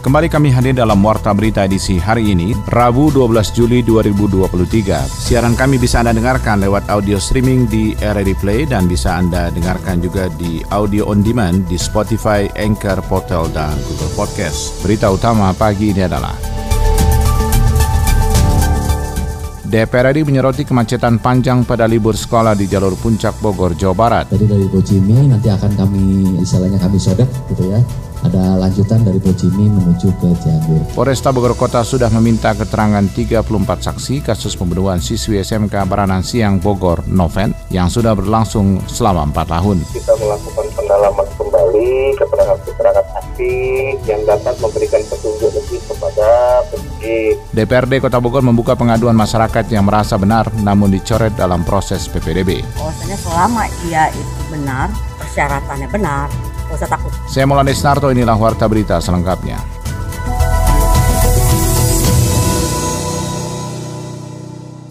Kembali kami hadir dalam Warta Berita edisi hari ini, Rabu 12 Juli 2023. Siaran kami bisa Anda dengarkan lewat audio streaming di RRD Play dan bisa Anda dengarkan juga di audio on demand di Spotify, Anchor, Portal, dan Google Podcast. Berita utama pagi ini adalah DPR RI menyoroti kemacetan panjang pada libur sekolah di jalur puncak Bogor, Jawa Barat. Jadi dari Bojimi nanti akan kami, istilahnya kami sodet gitu ya, ada lanjutan dari Bojimi menuju ke Cianjur. Polresta Bogor Kota sudah meminta keterangan 34 saksi kasus pembunuhan siswi SMK Baranan Siang Bogor Noven yang sudah berlangsung selama 4 tahun. Kita melakukan pendalaman kembali keterangan-keterangan saksi yang dapat memberikan petunjuk lebih kepada penyidik. DPRD Kota Bogor membuka pengaduan masyarakat yang merasa benar namun dicoret dalam proses PPDB. Bahwasanya selama ia itu benar, persyaratannya benar, Gak usah takut. Saya Maulana Snarto, inilah Warta Berita selengkapnya.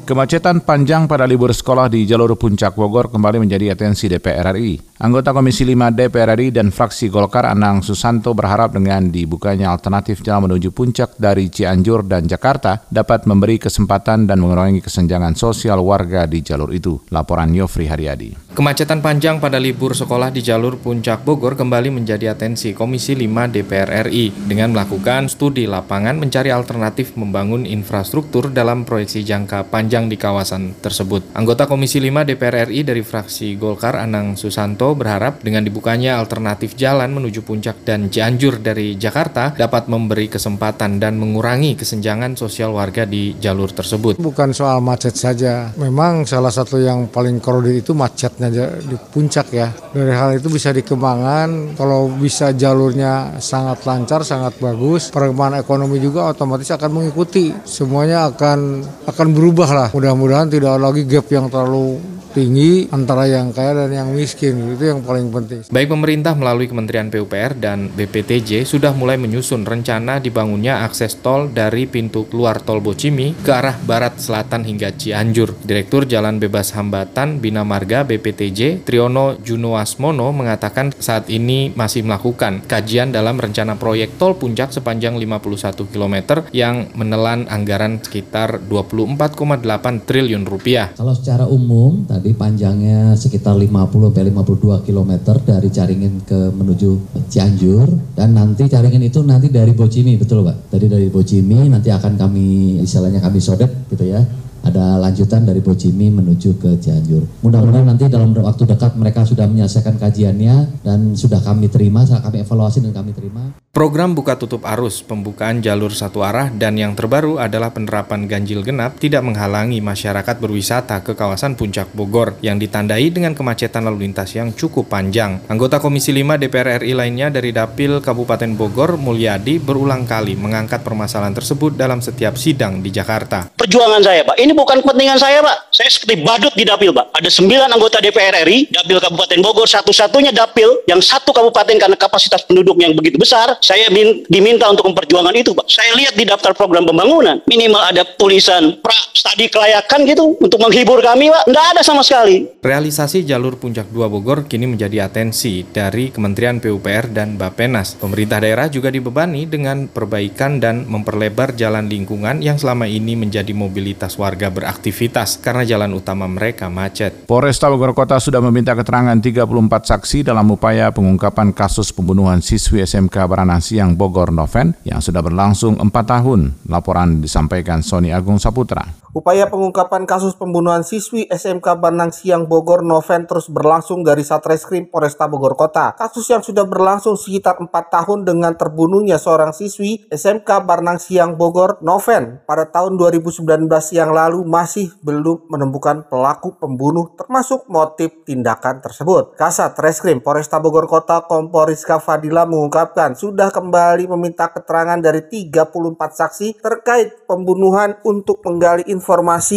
Kemacetan panjang pada libur sekolah di jalur puncak Bogor kembali menjadi atensi DPR RI. Anggota Komisi 5 DPR RI dan fraksi Golkar Anang Susanto berharap dengan dibukanya alternatif jalan menuju puncak dari Cianjur dan Jakarta dapat memberi kesempatan dan mengurangi kesenjangan sosial warga di jalur itu. Laporan Yofri Haryadi. Kemacetan panjang pada libur sekolah di jalur puncak Bogor kembali menjadi atensi Komisi 5 DPR RI dengan melakukan studi lapangan mencari alternatif membangun infrastruktur dalam proyeksi jangka panjang di kawasan tersebut. Anggota Komisi 5 DPR RI dari fraksi Golkar Anang Susanto berharap dengan dibukanya alternatif jalan menuju Puncak dan Cianjur dari Jakarta dapat memberi kesempatan dan mengurangi kesenjangan sosial warga di jalur tersebut. Bukan soal macet saja, memang salah satu yang paling krodit itu macetnya di Puncak ya. Dari hal itu bisa dikembangkan, kalau bisa jalurnya sangat lancar, sangat bagus, perkembangan ekonomi juga otomatis akan mengikuti. Semuanya akan akan berubah lah mudah-mudahan tidak lagi gap yang terlalu tinggi antara yang kaya dan yang miskin itu yang paling penting. Baik pemerintah melalui Kementerian PUPR dan BPTJ sudah mulai menyusun rencana dibangunnya akses tol dari pintu keluar tol Bocimi ke arah barat selatan hingga Cianjur. Direktur Jalan Bebas Hambatan Bina Marga BPTJ Triono Junoasmono mengatakan saat ini masih melakukan kajian dalam rencana proyek tol puncak sepanjang 51 km yang menelan anggaran sekitar 24,8 triliun rupiah. Kalau secara umum tadi panjangnya sekitar 50 sampai 52 km dari Caringin ke menuju Cianjur dan nanti Caringin itu nanti dari Bocimi betul Pak. Tadi dari Bocimi nanti akan kami istilahnya kami sodet gitu ya ada lanjutan dari Bojimi menuju ke Cianjur. Mudah-mudahan nanti dalam waktu dekat mereka sudah menyelesaikan kajiannya dan sudah kami terima, kami evaluasi dan kami terima. Program buka tutup arus, pembukaan jalur satu arah, dan yang terbaru adalah penerapan ganjil genap tidak menghalangi masyarakat berwisata ke kawasan Puncak Bogor yang ditandai dengan kemacetan lalu lintas yang cukup panjang. Anggota Komisi 5 DPR RI lainnya dari Dapil Kabupaten Bogor, Mulyadi, berulang kali mengangkat permasalahan tersebut dalam setiap sidang di Jakarta. Perjuangan saya, Pak. Ini bukan kepentingan saya, Pak. Saya seperti badut di Dapil, Pak. Ada sembilan anggota DPR RI, Dapil Kabupaten Bogor, satu-satunya Dapil yang satu kabupaten karena kapasitas penduduk yang begitu besar, saya diminta untuk memperjuangkan itu, Pak. Saya lihat di daftar program pembangunan, minimal ada tulisan pra studi kelayakan gitu untuk menghibur kami, Pak. Nggak ada sama sekali. Realisasi jalur Puncak 2 Bogor kini menjadi atensi dari Kementerian PUPR dan Bapenas. Pemerintah daerah juga dibebani dengan perbaikan dan memperlebar jalan lingkungan yang selama ini menjadi mobilitas warga beraktivitas karena jalan utama mereka macet. Polresta Bogor Kota sudah meminta keterangan 34 saksi dalam upaya pengungkapan kasus pembunuhan siswi SMK Barana Siang Bogor Noven yang sudah berlangsung empat tahun. Laporan disampaikan Sony Agung Saputra. Upaya pengungkapan kasus pembunuhan siswi SMK Banang Siang Bogor Noven terus berlangsung dari Satreskrim Polresta Bogor Kota. Kasus yang sudah berlangsung sekitar 4 tahun dengan terbunuhnya seorang siswi SMK Barnang Siang Bogor Noven pada tahun 2019 yang lalu masih belum menemukan pelaku pembunuh termasuk motif tindakan tersebut. Kasat Reskrim Polresta Bogor Kota Kompol Rizka Fadila mengungkapkan sudah kembali meminta keterangan dari 34 saksi terkait pembunuhan untuk menggali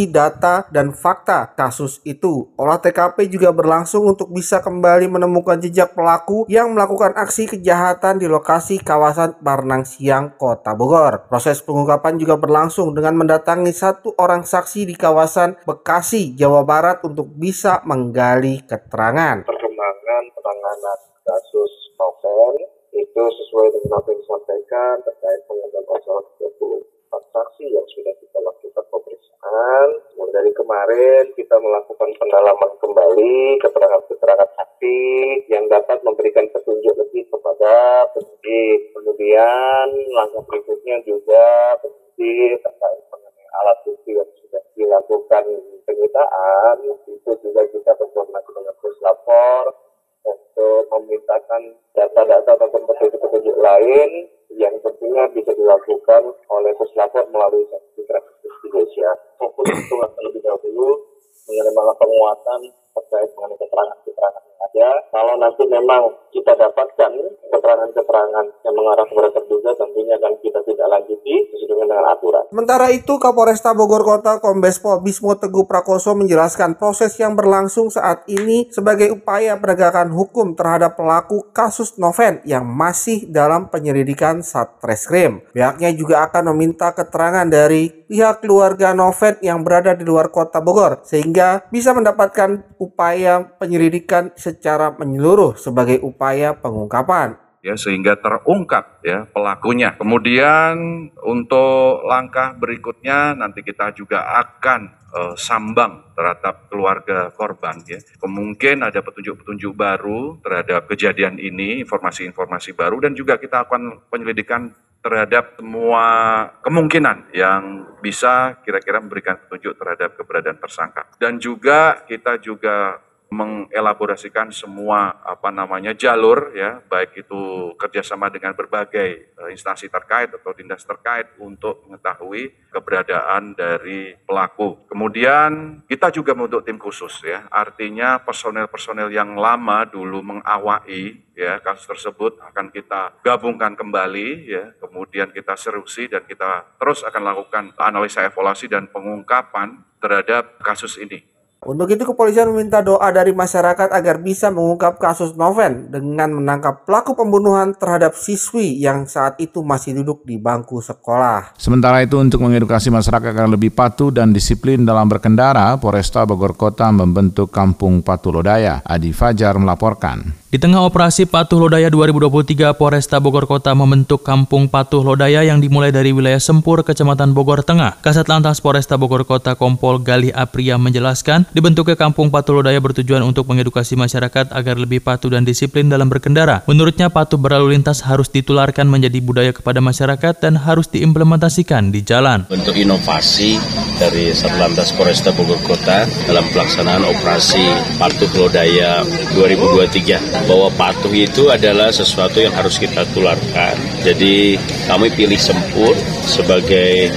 data, dan fakta kasus itu. Olah TKP juga berlangsung untuk bisa kembali menemukan jejak pelaku yang melakukan aksi kejahatan di lokasi kawasan Barnang Siang, Kota Bogor. Proses pengungkapan juga berlangsung dengan mendatangi satu orang saksi di kawasan Bekasi, Jawa Barat untuk bisa menggali keterangan. Perkembangan penanganan kasus novel itu sesuai dengan apa yang disampaikan terkait pengambilan pasal 34 saksi yang sudah kita pemeriksaan. Mulai dari kemarin kita melakukan pendalaman kembali keterangan-keterangan saksi yang dapat memberikan petunjuk lebih kepada penyidik. Kemudian langkah berikutnya juga penyidik terkait mengenai alat bukti yang sudah dilakukan penyitaan itu juga kita berkoordinasi dengan puslapor untuk memintakan data-data atau petunjuk-petunjuk lain yang tentunya bisa dilakukan oleh puslapor melalui investigasi. Fokus itu akan lebih dahulu mengenai penguatan terkait mengenai keterangan-keterangan yang ada. Kalau nanti memang kita dapatkan keterangan-keterangan yang mengarah kepada terduga tentunya akan kita tidak lanjuti sesuai dengan aturan. Sementara itu, Kapolresta Bogor Kota Kombes Pol Bismo Teguh Prakoso menjelaskan proses yang berlangsung saat ini sebagai upaya penegakan hukum terhadap pelaku kasus Noven yang masih dalam penyelidikan Satreskrim. Pihaknya juga akan meminta keterangan dari pihak keluarga Noven yang berada di luar kota Bogor sehingga bisa mendapatkan upaya penyelidikan secara menyeluruh sebagai upaya pengungkapan ya sehingga terungkap ya pelakunya. Kemudian untuk langkah berikutnya nanti kita juga akan uh, sambang terhadap keluarga korban ya. Kemungkinan ada petunjuk-petunjuk baru terhadap kejadian ini, informasi-informasi baru dan juga kita akan penyelidikan terhadap semua kemungkinan yang bisa kira-kira memberikan petunjuk terhadap keberadaan tersangka. Dan juga kita juga mengelaborasikan semua apa namanya jalur ya baik itu kerjasama dengan berbagai uh, instansi terkait atau dinas terkait untuk mengetahui keberadaan dari pelaku. Kemudian kita juga membentuk tim khusus ya artinya personel-personel yang lama dulu mengawai ya kasus tersebut akan kita gabungkan kembali ya kemudian kita serusi dan kita terus akan lakukan analisa evaluasi dan pengungkapan terhadap kasus ini. Untuk itu kepolisian meminta doa dari masyarakat agar bisa mengungkap kasus Noven dengan menangkap pelaku pembunuhan terhadap siswi yang saat itu masih duduk di bangku sekolah. Sementara itu untuk mengedukasi masyarakat agar lebih patuh dan disiplin dalam berkendara, Polresta Bogor Kota membentuk Kampung Patuh Lodaya. Adi Fajar melaporkan. Di tengah operasi Patuh Lodaya 2023, Polresta Bogor Kota membentuk Kampung Patuh Lodaya yang dimulai dari wilayah Sempur, Kecamatan Bogor Tengah. Kasat Lantas Polresta Bogor Kota Kompol Galih Apria menjelaskan, dibentuknya Kampung Patuh Lodaya bertujuan untuk mengedukasi masyarakat agar lebih patuh dan disiplin dalam berkendara. Menurutnya, patuh berlalu lintas harus ditularkan menjadi budaya kepada masyarakat dan harus diimplementasikan di jalan. Bentuk inovasi dari Satlantas Polresta Bogor Kota dalam pelaksanaan operasi Patuh Lodaya 2023 bahwa patuh itu adalah sesuatu yang harus kita tularkan. Jadi kami pilih Sempur sebagai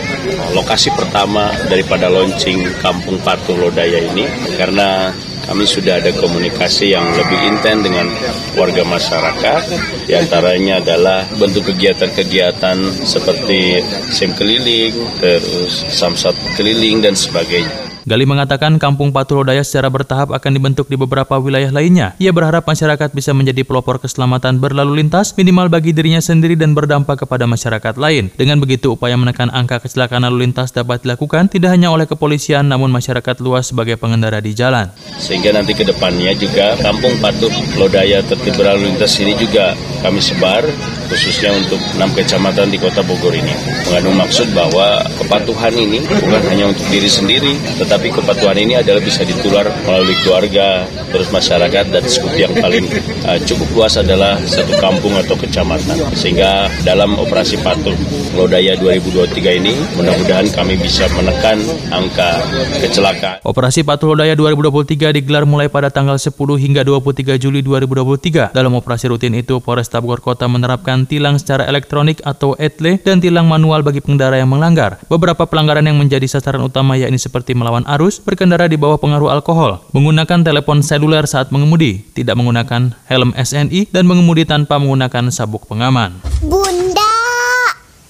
lokasi pertama daripada launching Kampung Patuh Lodaya ini karena kami sudah ada komunikasi yang lebih intens dengan warga masyarakat. Di antaranya adalah bentuk kegiatan-kegiatan seperti SIM keliling, terus samsat keliling, dan sebagainya. Gali mengatakan kampung Patuh Lodaya secara bertahap akan dibentuk di beberapa wilayah lainnya. Ia berharap masyarakat bisa menjadi pelopor keselamatan berlalu lintas minimal bagi dirinya sendiri dan berdampak kepada masyarakat lain. Dengan begitu upaya menekan angka kecelakaan lalu lintas dapat dilakukan tidak hanya oleh kepolisian namun masyarakat luas sebagai pengendara di jalan. Sehingga nanti ke depannya juga kampung Patuh Lodaya tertib berlalu lintas ini juga kami sebar khususnya untuk enam kecamatan di kota Bogor ini. Mengandung maksud bahwa kepatuhan ini bukan hanya untuk diri sendiri, tetapi tapi kepatuhan ini adalah bisa ditular melalui keluarga, terus masyarakat dan skup yang paling uh, cukup luas adalah satu kampung atau kecamatan. Sehingga dalam operasi patuh Lodaya 2023 ini mudah-mudahan kami bisa menekan angka kecelakaan. Operasi Patuh Lodaya 2023 digelar mulai pada tanggal 10 hingga 23 Juli 2023. Dalam operasi rutin itu, Polresta Bogor Kota menerapkan tilang secara elektronik atau etle dan tilang manual bagi pengendara yang melanggar. Beberapa pelanggaran yang menjadi sasaran utama yakni seperti melawan arus, berkendara di bawah pengaruh alkohol, menggunakan telepon seluler saat mengemudi, tidak menggunakan helm SNI, dan mengemudi tanpa menggunakan sabuk pengaman. Bunda,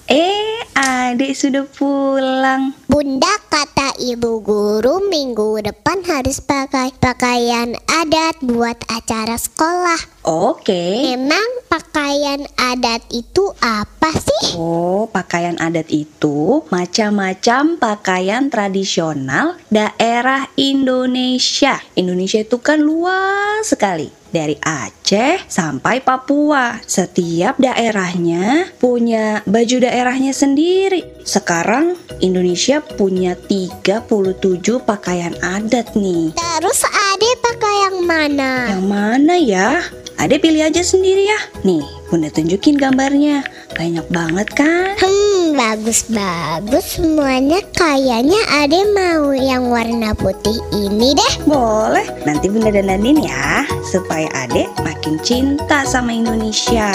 eh adik sudah pulang. Bunda kata ibu guru minggu depan harus pakai pakaian adat buat acara sekolah. Oke. Emang pakaian adat itu apa sih? Oh, pakaian adat itu macam-macam pakaian tradisional daerah Indonesia. Indonesia itu kan luas sekali dari Aceh sampai Papua. Setiap daerahnya punya baju daerahnya sendiri. Sekarang Indonesia punya 37 pakaian adat nih. Terus ade pakai yang mana? Yang mana ya? Ade pilih aja sendiri ya. Nih, Bunda tunjukin gambarnya. Banyak banget kan? Hmm, bagus-bagus semuanya. Kayaknya ade mau yang warna putih ini deh. Boleh, nanti Bunda dandanin ya. Supaya Ade makin cinta sama Indonesia.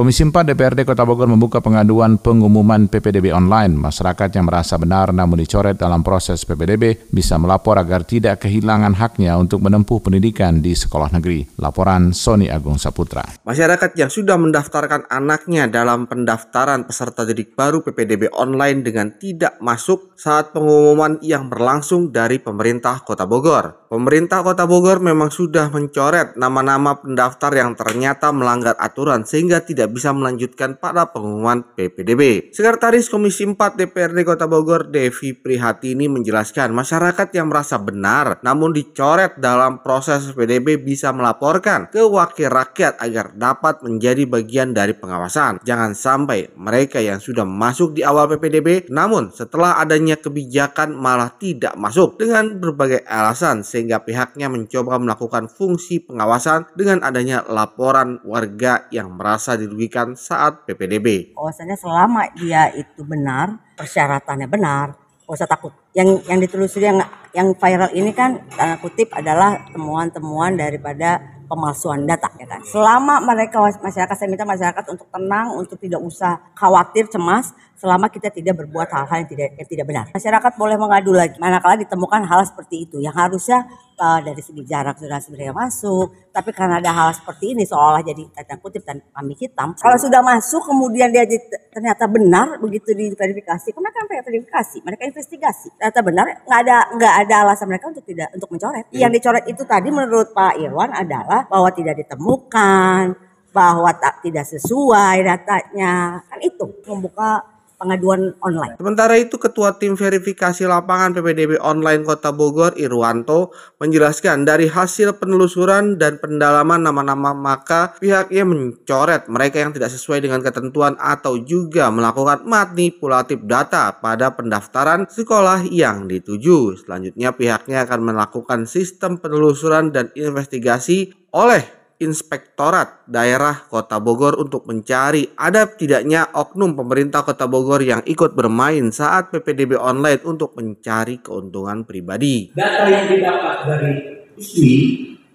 Komisi 4 DPRD Kota Bogor membuka pengaduan pengumuman PPDB online. Masyarakat yang merasa benar namun dicoret dalam proses PPDB bisa melapor agar tidak kehilangan haknya untuk menempuh pendidikan di sekolah negeri. Laporan Sony Agung Saputra. Masyarakat yang sudah mendaftarkan anaknya dalam pendaftaran peserta didik baru PPDB online dengan tidak masuk saat pengumuman yang berlangsung dari pemerintah Kota Bogor. Pemerintah Kota Bogor memang sudah mencoret nama-nama pendaftar yang ternyata melanggar aturan sehingga tidak bisa melanjutkan pada pengumuman PPDB. Sekretaris Komisi 4 DPRD Kota Bogor Devi Prihatini menjelaskan masyarakat yang merasa benar namun dicoret dalam proses PPDB bisa melaporkan ke wakil rakyat agar dapat menjadi bagian dari pengawasan. Jangan sampai mereka yang sudah masuk di awal PPDB namun setelah adanya kebijakan malah tidak masuk dengan berbagai alasan pihaknya mencoba melakukan fungsi pengawasan dengan adanya laporan warga yang merasa dirugikan saat PPDB. Bahwasanya selama dia itu benar, persyaratannya benar, nggak usah takut. Yang yang ditelusuri yang yang viral ini kan tanda kutip adalah temuan-temuan daripada pemalsuan data ya kan. Selama mereka masyarakat saya minta masyarakat untuk tenang, untuk tidak usah khawatir, cemas selama kita tidak berbuat hal-hal yang tidak yang tidak benar. Masyarakat boleh mengadu lagi manakala ditemukan hal seperti itu yang harusnya uh, dari segi jarak sudah sebenarnya masuk, tapi karena ada hal seperti ini seolah jadi tanda kutip dan kami hitam. Kalau sudah masuk kemudian dia ternyata benar begitu diverifikasi, mereka kan verifikasi, mereka investigasi. Ternyata benar, nggak ada nggak ada alasan mereka untuk tidak untuk mencoret. Yang dicoret itu tadi menurut Pak Irwan adalah bahwa tidak ditemukan, bahwa tak tidak sesuai datanya. Kan itu membuka pengaduan online. Sementara itu Ketua Tim Verifikasi Lapangan PPDB Online Kota Bogor Irwanto menjelaskan dari hasil penelusuran dan pendalaman nama-nama maka pihaknya mencoret mereka yang tidak sesuai dengan ketentuan atau juga melakukan manipulatif data pada pendaftaran sekolah yang dituju. Selanjutnya pihaknya akan melakukan sistem penelusuran dan investigasi oleh Inspektorat Daerah Kota Bogor untuk mencari ada tidaknya oknum pemerintah Kota Bogor yang ikut bermain saat PPDB online untuk mencari keuntungan pribadi. Data yang didapat dari ISWI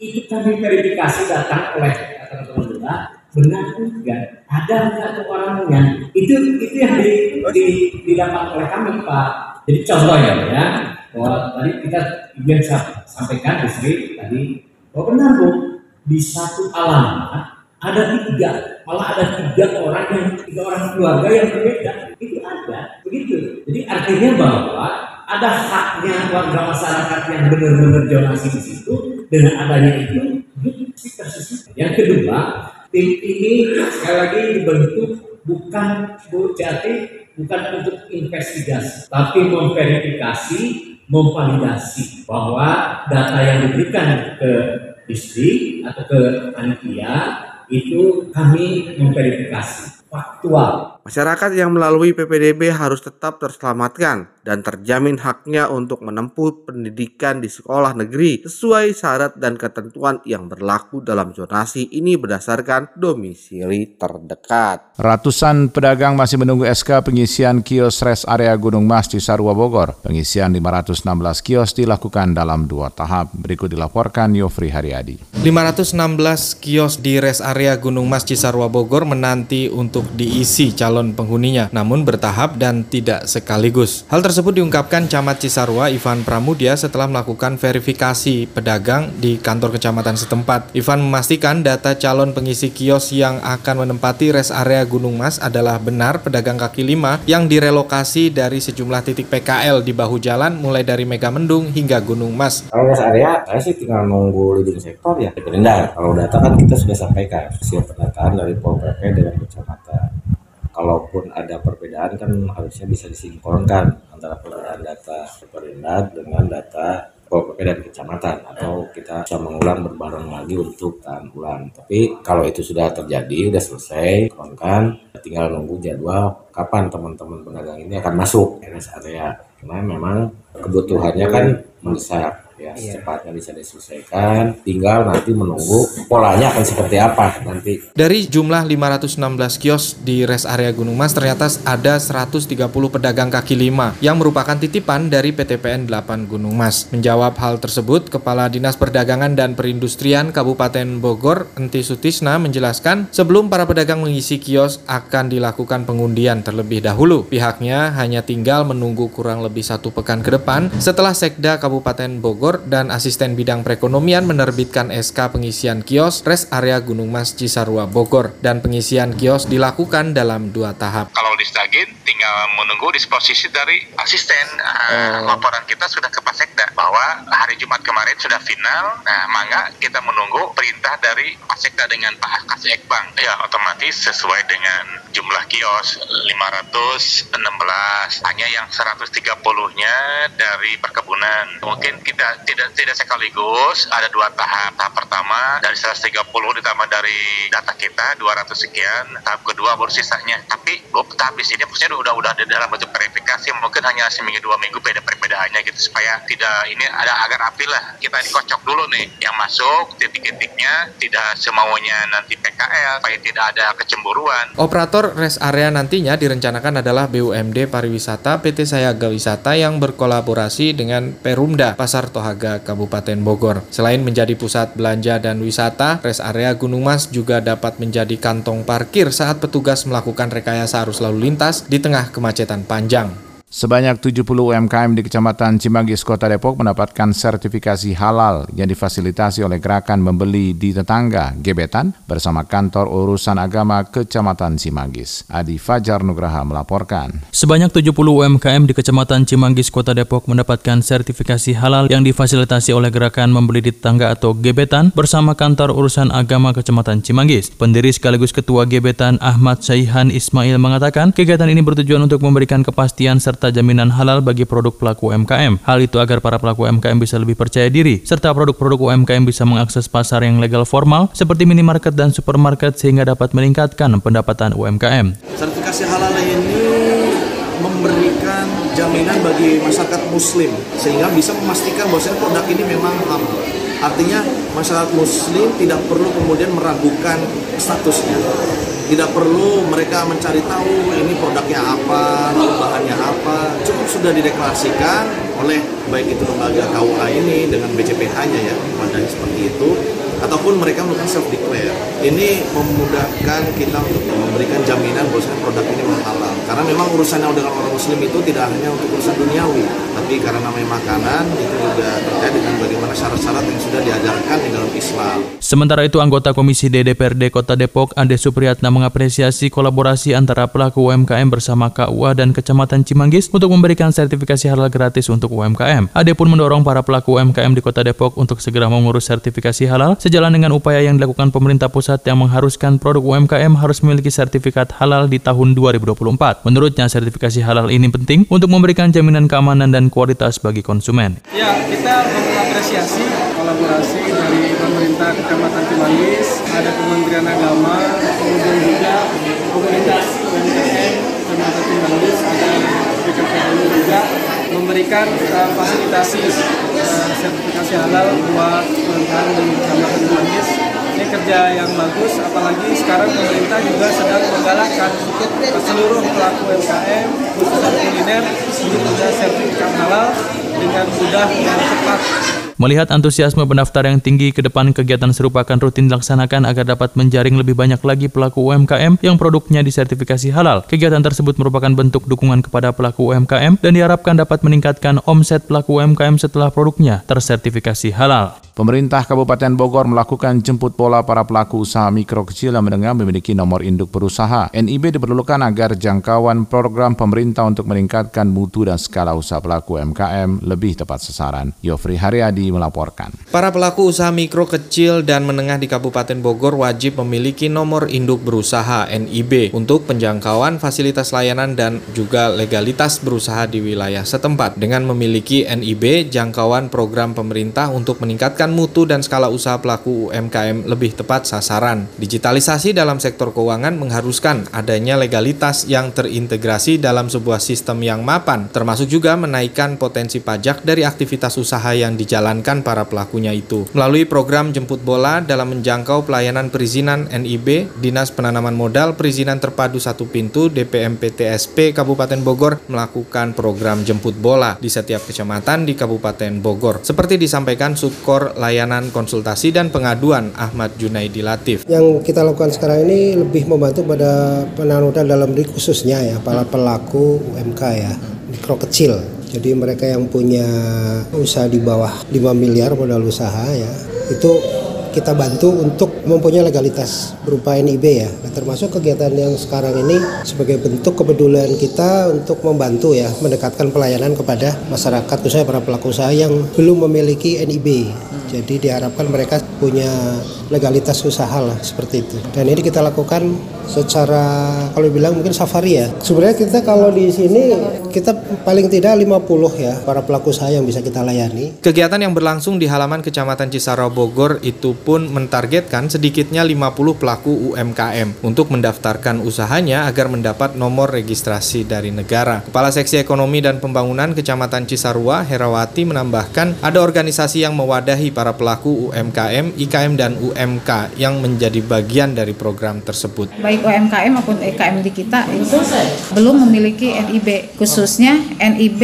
itu kami verifikasi datang oleh teman-teman benar tidak ada nggak orangnya itu itu yang di, di, didapat oleh kami Pak. Jadi contohnya ya bahwa tadi kita yang sampaikan di tadi bahwa benar Bu di satu alamat ada tiga, malah ada tiga orang yang tiga orang keluarga yang berbeda. Itu ada, begitu. Jadi artinya bahwa ada haknya warga masyarakat yang benar-benar jonasi di situ dengan adanya itu Yang kedua, tim ini sekali lagi dibentuk bukan Bu Jati bukan untuk investigasi, tapi memverifikasi, memvalidasi bahwa data yang diberikan ke distrik atau ke panitia itu kami memverifikasi faktual. Masyarakat yang melalui PPDB harus tetap terselamatkan dan terjamin haknya untuk menempuh pendidikan di sekolah negeri sesuai syarat dan ketentuan yang berlaku dalam zonasi ini berdasarkan domisili terdekat. Ratusan pedagang masih menunggu SK pengisian kios res area Gunung Mas di Sarua Bogor. Pengisian 516 kios dilakukan dalam dua tahap. Berikut dilaporkan Yofri Haryadi. 516 kios di res area Gunung Mas Cisarua Bogor menanti untuk diisi calon calon penghuninya, namun bertahap dan tidak sekaligus. Hal tersebut diungkapkan Camat Cisarua Ivan Pramudia setelah melakukan verifikasi pedagang di kantor kecamatan setempat. Ivan memastikan data calon pengisi kios yang akan menempati res area Gunung Mas adalah benar pedagang kaki lima yang direlokasi dari sejumlah titik PKL di bahu jalan mulai dari Megamendung hingga Gunung Mas. Kalau res area, saya sih tinggal nunggu leading sektor ya. Gerindra, kalau data kan kita sudah sampaikan hasil pendataan dari Pol dengan kecamatan. Kalaupun ada perbedaan kan harusnya bisa disinkronkan antara perbedaan data Perindak dengan data Pol PP dan kecamatan atau kita bisa mengulang berbareng lagi untuk tahan ulang. Tapi kalau itu sudah terjadi, sudah selesai, kan tinggal nunggu jadwal kapan teman-teman pedagang ini akan masuk RS area. Karena memang kebutuhannya kan mendesak ya Iya. secepatnya bisa diselesaikan tinggal nanti menunggu polanya akan seperti apa nanti Dari jumlah 516 kios di res area Gunung Mas ternyata ada 130 pedagang kaki lima yang merupakan titipan dari PTPN 8 Gunung Mas. Menjawab hal tersebut, Kepala Dinas Perdagangan dan Perindustrian Kabupaten Bogor, Enti Sutisna menjelaskan sebelum para pedagang mengisi kios akan dilakukan pengundian terlebih dahulu. Pihaknya hanya tinggal menunggu kurang lebih satu pekan ke depan setelah Sekda Kabupaten Bogor dan Asisten Bidang Perekonomian menerbitkan SK pengisian kios res area Gunung Mas Cisarua Bogor dan pengisian kios dilakukan dalam dua tahap. Kalau di Stagin tinggal menunggu disposisi dari asisten. Uh, Laporan kita sudah ke Pak Sekda bahwa hari Jumat kemarin sudah final. Nah, mangga kita menunggu perintah dari Pak Sekda dengan Pak Kasih Ekbang. Ya, otomatis sesuai dengan jumlah kios 516. Hanya yang 130-nya dari perkebunan. Mungkin kita tidak tidak sekaligus ada dua tahap. Tahap pertama dari 130 ditambah dari data kita 200 sekian. Tahap kedua baru sisanya. Tapi oh, tahap di sini maksudnya udah udah ada dalam bentuk verifikasi mungkin hanya seminggu dua minggu beda perbedaannya gitu supaya tidak ini ada agar api lah kita dikocok dulu nih yang masuk titik-titiknya tidak semaunya nanti PKL supaya tidak ada kecemburuan Operator rest area nantinya direncanakan adalah BUMD Pariwisata PT Sayaga Wisata yang berkolaborasi dengan Perumda Pasar Tohaga Kabupaten Bogor. Selain menjadi pusat belanja dan wisata, rest area Gunung Mas juga dapat menjadi kantong parkir saat petugas melakukan rekayasa arus lalu lintas di tengah kemacetan panjang. Sebanyak 70 UMKM di Kecamatan Cimanggis, Kota Depok mendapatkan sertifikasi halal yang difasilitasi oleh Gerakan Membeli di Tetangga, Gebetan, bersama Kantor Urusan Agama Kecamatan Cimanggis. Adi Fajar Nugraha melaporkan. Sebanyak 70 UMKM di Kecamatan Cimanggis, Kota Depok mendapatkan sertifikasi halal yang difasilitasi oleh Gerakan Membeli di Tetangga atau Gebetan bersama Kantor Urusan Agama Kecamatan Cimanggis. Pendiri sekaligus Ketua Gebetan Ahmad Saihan Ismail mengatakan kegiatan ini bertujuan untuk memberikan kepastian serta jaminan halal bagi produk pelaku UMKM. Hal itu agar para pelaku UMKM bisa lebih percaya diri, serta produk-produk UMKM bisa mengakses pasar yang legal formal seperti minimarket dan supermarket sehingga dapat meningkatkan pendapatan UMKM. Sertifikasi halal ini memberikan jaminan bagi masyarakat muslim sehingga bisa memastikan bahwa produk ini memang halal. Artinya masyarakat muslim tidak perlu kemudian meragukan statusnya. Tidak perlu mereka mencari tahu ini produknya apa, bahannya apa. Cukup sudah dideklarasikan oleh baik itu lembaga KUA ini dengan BCPH-nya ya, wadahnya seperti itu ataupun mereka melakukan self declare. Ini memudahkan kita untuk memberikan jaminan bahwasanya produk ini halal. Karena memang urusannya dengan orang muslim itu tidak hanya untuk urusan duniawi, tapi karena namanya makanan itu juga terkait dengan bagaimana syarat-syarat yang sudah diajarkan di dalam Islam. Sementara itu anggota Komisi DDPRD Kota Depok Ade Supriyatna mengapresiasi kolaborasi antara pelaku UMKM bersama KUA dan Kecamatan Cimanggis untuk memberikan sertifikasi halal gratis untuk UMKM. Ade pun mendorong para pelaku UMKM di Kota Depok untuk segera mengurus sertifikasi halal sejalan dengan upaya yang dilakukan pemerintah pusat yang mengharuskan produk UMKM harus memiliki sertifikat halal di tahun 2024. Menurutnya, sertifikasi halal ini penting untuk memberikan jaminan keamanan dan kualitas bagi konsumen. Ya, kita mengapresiasi kolaborasi dari pemerintah Kecamatan Cimanggis, ada Kementerian Agama, kemudian juga komunitas UMKM Kecamatan Cimanggis, ada BKPLU juga memberikan uh, fasilitasi uh, sertifikasi halal buat UMKM di Kecamatan Cimanggis. Ini kerja yang bagus, apalagi sekarang pemerintah juga sedang menggalakkan untuk seluruh pelaku UMKM, khususnya kuliner, untuk sertifikat halal dengan mudah dan cepat. Melihat antusiasme pendaftar yang tinggi ke depan kegiatan serupa akan rutin dilaksanakan agar dapat menjaring lebih banyak lagi pelaku UMKM yang produknya disertifikasi halal. Kegiatan tersebut merupakan bentuk dukungan kepada pelaku UMKM dan diharapkan dapat meningkatkan omset pelaku UMKM setelah produknya tersertifikasi halal. Pemerintah Kabupaten Bogor melakukan jemput bola para pelaku usaha mikro kecil dan menengah memiliki nomor induk berusaha. NIB diperlukan agar jangkauan program pemerintah untuk meningkatkan mutu dan skala usaha pelaku UMKM lebih tepat sasaran. Yofri Haryadi melaporkan. Para pelaku usaha mikro kecil dan menengah di Kabupaten Bogor wajib memiliki nomor induk berusaha NIB untuk penjangkauan fasilitas layanan dan juga legalitas berusaha di wilayah setempat. Dengan memiliki NIB, jangkauan program pemerintah untuk meningkatkan mutu dan skala usaha pelaku UMKM lebih tepat sasaran. Digitalisasi dalam sektor keuangan mengharuskan adanya legalitas yang terintegrasi dalam sebuah sistem yang mapan, termasuk juga menaikkan potensi pajak dari aktivitas usaha yang dijalankan para pelakunya itu. Melalui program jemput bola dalam menjangkau pelayanan perizinan NIB, Dinas Penanaman Modal Perizinan Terpadu Satu Pintu DPMPTSP Kabupaten Bogor melakukan program jemput bola di setiap kecamatan di Kabupaten Bogor. Seperti disampaikan Sukor layanan konsultasi dan pengaduan Ahmad Junaidi Latif. Yang kita lakukan sekarang ini lebih membantu pada penanaman dalam negeri khususnya ya para pelaku UMK ya mikro kecil. Jadi mereka yang punya usaha di bawah 5 miliar modal usaha ya itu kita bantu untuk mempunyai legalitas berupa NIB ya. Nah, termasuk kegiatan yang sekarang ini sebagai bentuk kepedulian kita untuk membantu ya mendekatkan pelayanan kepada masyarakat khususnya para pelaku usaha yang belum memiliki NIB. Jadi diharapkan mereka punya legalitas usaha lah seperti itu. Dan ini kita lakukan secara kalau bilang mungkin safari ya. Sebenarnya kita kalau di sini kita paling tidak 50 ya para pelaku usaha yang bisa kita layani. Kegiatan yang berlangsung di halaman Kecamatan Cisarua Bogor itu pun mentargetkan sedikitnya 50 pelaku UMKM untuk mendaftarkan usahanya agar mendapat nomor registrasi dari negara. Kepala Seksi Ekonomi dan Pembangunan Kecamatan Cisarua, Herawati menambahkan ada organisasi yang mewadahi para pelaku UMKM, IKM dan UMK yang menjadi bagian dari program tersebut. Baik UMKM maupun IKM di kita itu belum memiliki NIB khususnya NIB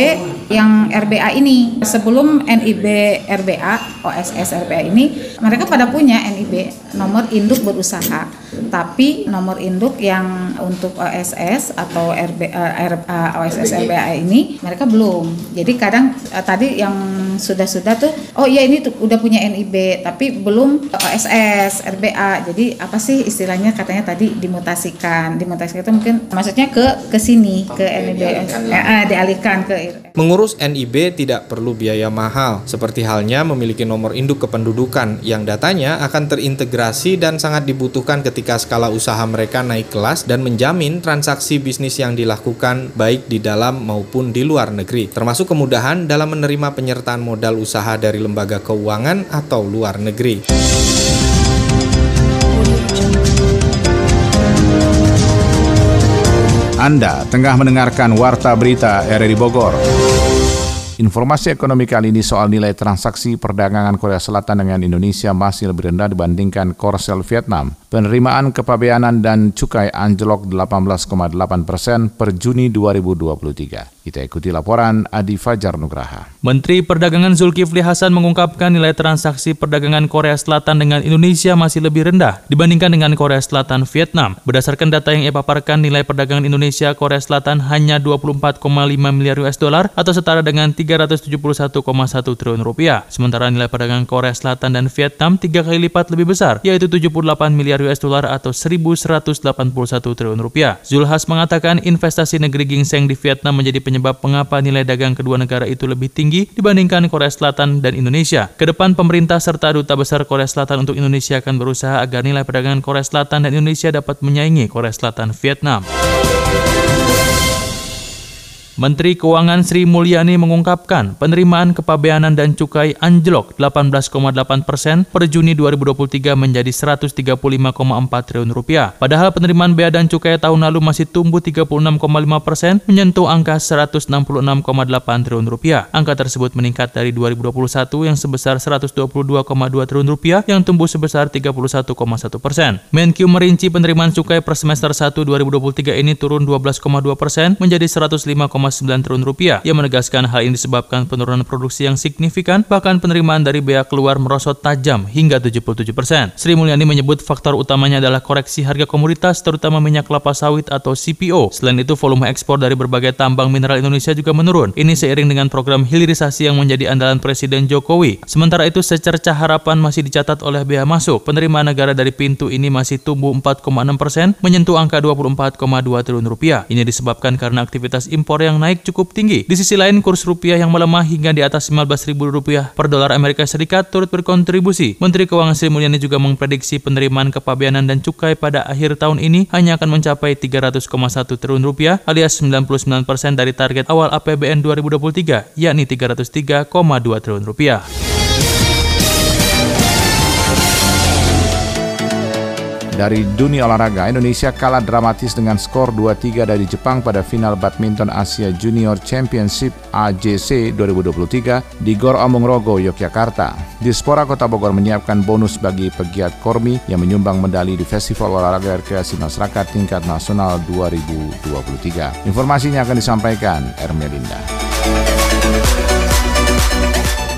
yang RBA ini. Sebelum NIB RBA, OSS RBA ini mereka pada punya NIB nomor induk berusaha. Tapi nomor induk yang untuk OSS atau RB, uh, uh, OSS RBA ini mereka belum. Jadi kadang uh, tadi yang sudah-sudah tuh oh iya ini tuh udah punya NIB tapi belum OSS RBA. Jadi apa sih istilahnya katanya tadi dimutasikan. Dimutasikan itu mungkin maksudnya ke ke sini ke NIB eh, eh, dialihkan ke Mengurus NIB tidak perlu biaya mahal, seperti halnya memiliki nomor induk kependudukan yang datanya akan terintegrasi dan sangat dibutuhkan ketika skala usaha mereka naik kelas dan menjamin transaksi bisnis yang dilakukan baik di dalam maupun di luar negeri, termasuk kemudahan dalam menerima penyertaan modal usaha dari lembaga keuangan atau luar negeri. Anda tengah mendengarkan Warta Berita RRI Bogor. Informasi ekonomi kali ini soal nilai transaksi perdagangan Korea Selatan dengan Indonesia masih lebih rendah dibandingkan Korsel Vietnam. Penerimaan kepabeanan dan cukai anjlok 18,8 persen per Juni 2023. Kita ikuti laporan Adi Fajar Nugraha. Menteri Perdagangan Zulkifli Hasan mengungkapkan nilai transaksi perdagangan Korea Selatan dengan Indonesia masih lebih rendah dibandingkan dengan Korea Selatan Vietnam. Berdasarkan data yang ia paparkan, nilai perdagangan Indonesia Korea Selatan hanya 24,5 miliar US dollar atau setara dengan 371,1 triliun rupiah. Sementara nilai perdagangan Korea Selatan dan Vietnam tiga kali lipat lebih besar, yaitu 78 miliar US dollar atau 1.181 triliun rupiah. Zulhas mengatakan investasi negeri gingseng di Vietnam menjadi penyebab mengapa nilai dagang kedua negara itu lebih tinggi dibandingkan Korea Selatan dan Indonesia. Ke depan pemerintah serta duta besar Korea Selatan untuk Indonesia akan berusaha agar nilai perdagangan Korea Selatan dan Indonesia dapat menyaingi Korea Selatan Vietnam. Menteri Keuangan Sri Mulyani mengungkapkan penerimaan kepabeanan dan cukai anjlok 18,8 persen per Juni 2023 menjadi 135,4 triliun rupiah. Padahal penerimaan bea dan cukai tahun lalu masih tumbuh 36,5 persen menyentuh angka 166,8 triliun rupiah. Angka tersebut meningkat dari 2021 yang sebesar 122,2 triliun rupiah yang tumbuh sebesar 31,1 persen. Menkyu merinci penerimaan cukai per semester 1 2023 ini turun 12,2 persen menjadi 105, triliun rupiah. Ia menegaskan hal ini disebabkan penurunan produksi yang signifikan, bahkan penerimaan dari bea keluar merosot tajam hingga 77 persen. Sri Mulyani menyebut faktor utamanya adalah koreksi harga komoditas, terutama minyak kelapa sawit atau CPO. Selain itu, volume ekspor dari berbagai tambang mineral Indonesia juga menurun. Ini seiring dengan program hilirisasi yang menjadi andalan Presiden Jokowi. Sementara itu, secerca harapan masih dicatat oleh bea masuk. Penerimaan negara dari pintu ini masih tumbuh 4,6 persen, menyentuh angka 24,2 triliun rupiah. Ini disebabkan karena aktivitas impor yang naik cukup tinggi. Di sisi lain, kurs rupiah yang melemah hingga di atas 15.000 rupiah per dolar Amerika Serikat turut berkontribusi. Menteri Keuangan Sri Mulyani juga memprediksi penerimaan kepabeanan dan cukai pada akhir tahun ini hanya akan mencapai 300,1 triliun rupiah alias 99 persen dari target awal APBN 2023, yakni 303,2 triliun rupiah. Dari dunia olahraga, Indonesia kalah dramatis dengan skor 2-3 dari Jepang pada final badminton Asia Junior Championship AJC 2023 di Gor Amung Rogo, Yogyakarta. Dispora Kota Bogor menyiapkan bonus bagi pegiat Kormi yang menyumbang medali di Festival Olahraga Rekreasi Masyarakat tingkat nasional 2023. Informasinya akan disampaikan Ermelinda.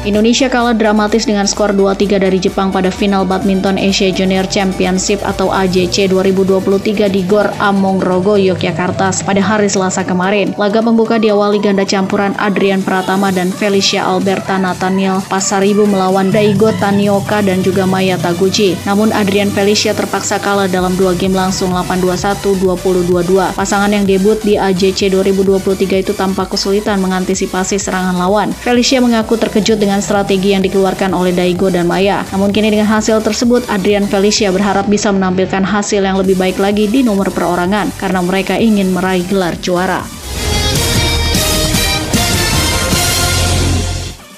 Indonesia kalah dramatis dengan skor 2-3 dari Jepang pada final badminton Asia Junior Championship atau AJC 2023 di Gor Among Rogo, Yogyakarta pada hari Selasa kemarin. Laga pembuka diawali ganda campuran Adrian Pratama dan Felicia Alberta Nathaniel Pasaribu melawan Daigo Tanioka dan juga Maya Taguchi. Namun Adrian Felicia terpaksa kalah dalam dua game langsung 8-21, 20-22. Pasangan yang debut di AJC 2023 itu tampak kesulitan mengantisipasi serangan lawan. Felicia mengaku terkejut dengan dengan strategi yang dikeluarkan oleh Daigo dan Maya. Namun kini dengan hasil tersebut, Adrian Felicia berharap bisa menampilkan hasil yang lebih baik lagi di nomor perorangan karena mereka ingin meraih gelar juara.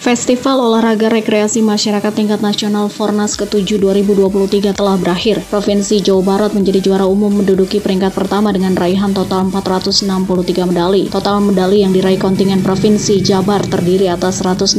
Festival Olahraga Rekreasi Masyarakat Tingkat Nasional Fornas ke-7 2023 telah berakhir. Provinsi Jawa Barat menjadi juara umum menduduki peringkat pertama dengan raihan total 463 medali. Total medali yang diraih kontingen Provinsi Jabar terdiri atas 169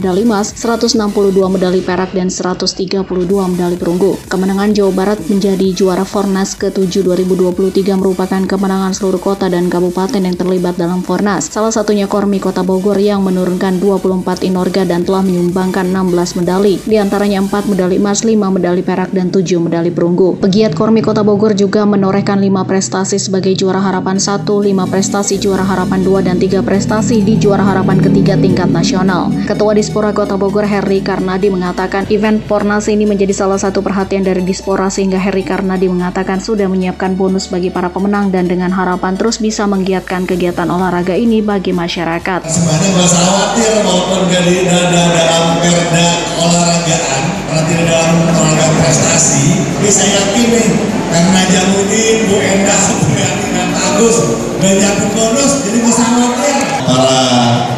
medali emas, 162 medali perak, dan 132 medali perunggu. Kemenangan Jawa Barat menjadi juara Fornas ke-7 2023 merupakan kemenangan seluruh kota dan kabupaten yang terlibat dalam Fornas. Salah satunya Kormi Kota Bogor yang menurunkan 24 Inorga dan telah menyumbangkan 16 medali, di antaranya 4 medali emas, 5 medali perak, dan 7 medali perunggu. Pegiat Kormi Kota Bogor juga menorehkan 5 prestasi sebagai juara harapan 1, 5 prestasi juara harapan 2, dan 3 prestasi di juara harapan ketiga tingkat nasional. Ketua Dispora Kota Bogor Heri Karnadi mengatakan event Pornas ini menjadi salah satu perhatian dari Dispora sehingga Heri Karnadi mengatakan sudah menyiapkan bonus bagi para pemenang dan dengan harapan terus bisa menggiatkan kegiatan olahraga ini bagi masyarakat. Sebenarnya merasa khawatir walaupun dari dalam perda olahragaan berarti dalam olahraga prestasi tapi saya yakin nih karena Jamudin, Bu Endah, Bu Yani dan Agus banyak bonus jadi usah khawatir para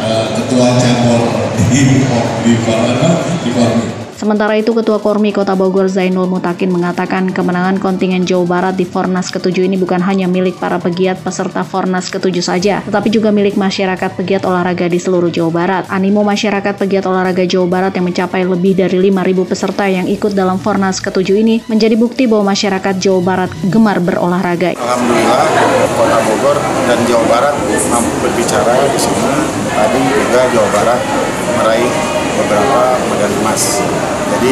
uh, ketua cabur di di di, di Sementara itu, Ketua Kormi Kota Bogor Zainul Mutakin mengatakan kemenangan kontingen Jawa Barat di Fornas ke-7 ini bukan hanya milik para pegiat peserta Fornas ke-7 saja, tetapi juga milik masyarakat pegiat olahraga di seluruh Jawa Barat. Animo masyarakat pegiat olahraga Jawa Barat yang mencapai lebih dari 5.000 peserta yang ikut dalam Fornas ke-7 ini menjadi bukti bahwa masyarakat Jawa Barat gemar berolahraga. Alhamdulillah, Kota Bogor dan Jawa Barat mampu berbicara di sini. Tadi juga Jawa Barat meraih beberapa medali emas. Jadi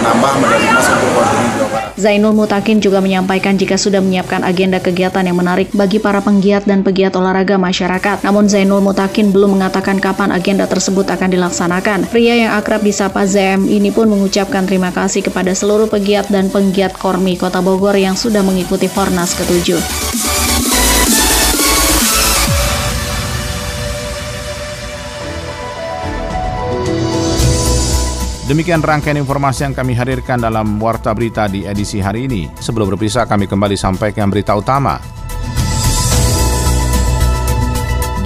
menambah medali emas untuk Jawa Barat. Zainul Mutakin juga menyampaikan jika sudah menyiapkan agenda kegiatan yang menarik bagi para penggiat dan pegiat olahraga masyarakat. Namun Zainul Mutakin belum mengatakan kapan agenda tersebut akan dilaksanakan. Pria yang akrab disapa ZM ini pun mengucapkan terima kasih kepada seluruh pegiat dan penggiat Kormi Kota Bogor yang sudah mengikuti Fornas ke-7. Demikian rangkaian informasi yang kami hadirkan dalam Warta Berita di edisi hari ini. Sebelum berpisah, kami kembali sampaikan berita utama.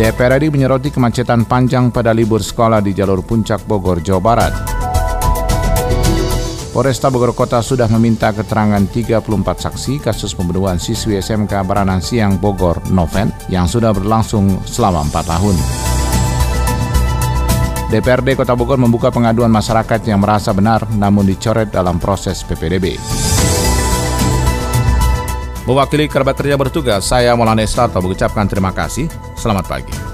DPR RI menyoroti kemacetan panjang pada libur sekolah di jalur puncak Bogor, Jawa Barat. Polresta Bogor Kota sudah meminta keterangan 34 saksi kasus pembunuhan siswi SMK Baranang Siang Bogor, Noven, yang sudah berlangsung selama 4 tahun. DPRD Kota Bogor membuka pengaduan masyarakat yang merasa benar namun dicoret dalam proses PPDB. Mewakili kerabat kerja bertugas, saya Maulana Estarto mengucapkan terima kasih. Selamat pagi.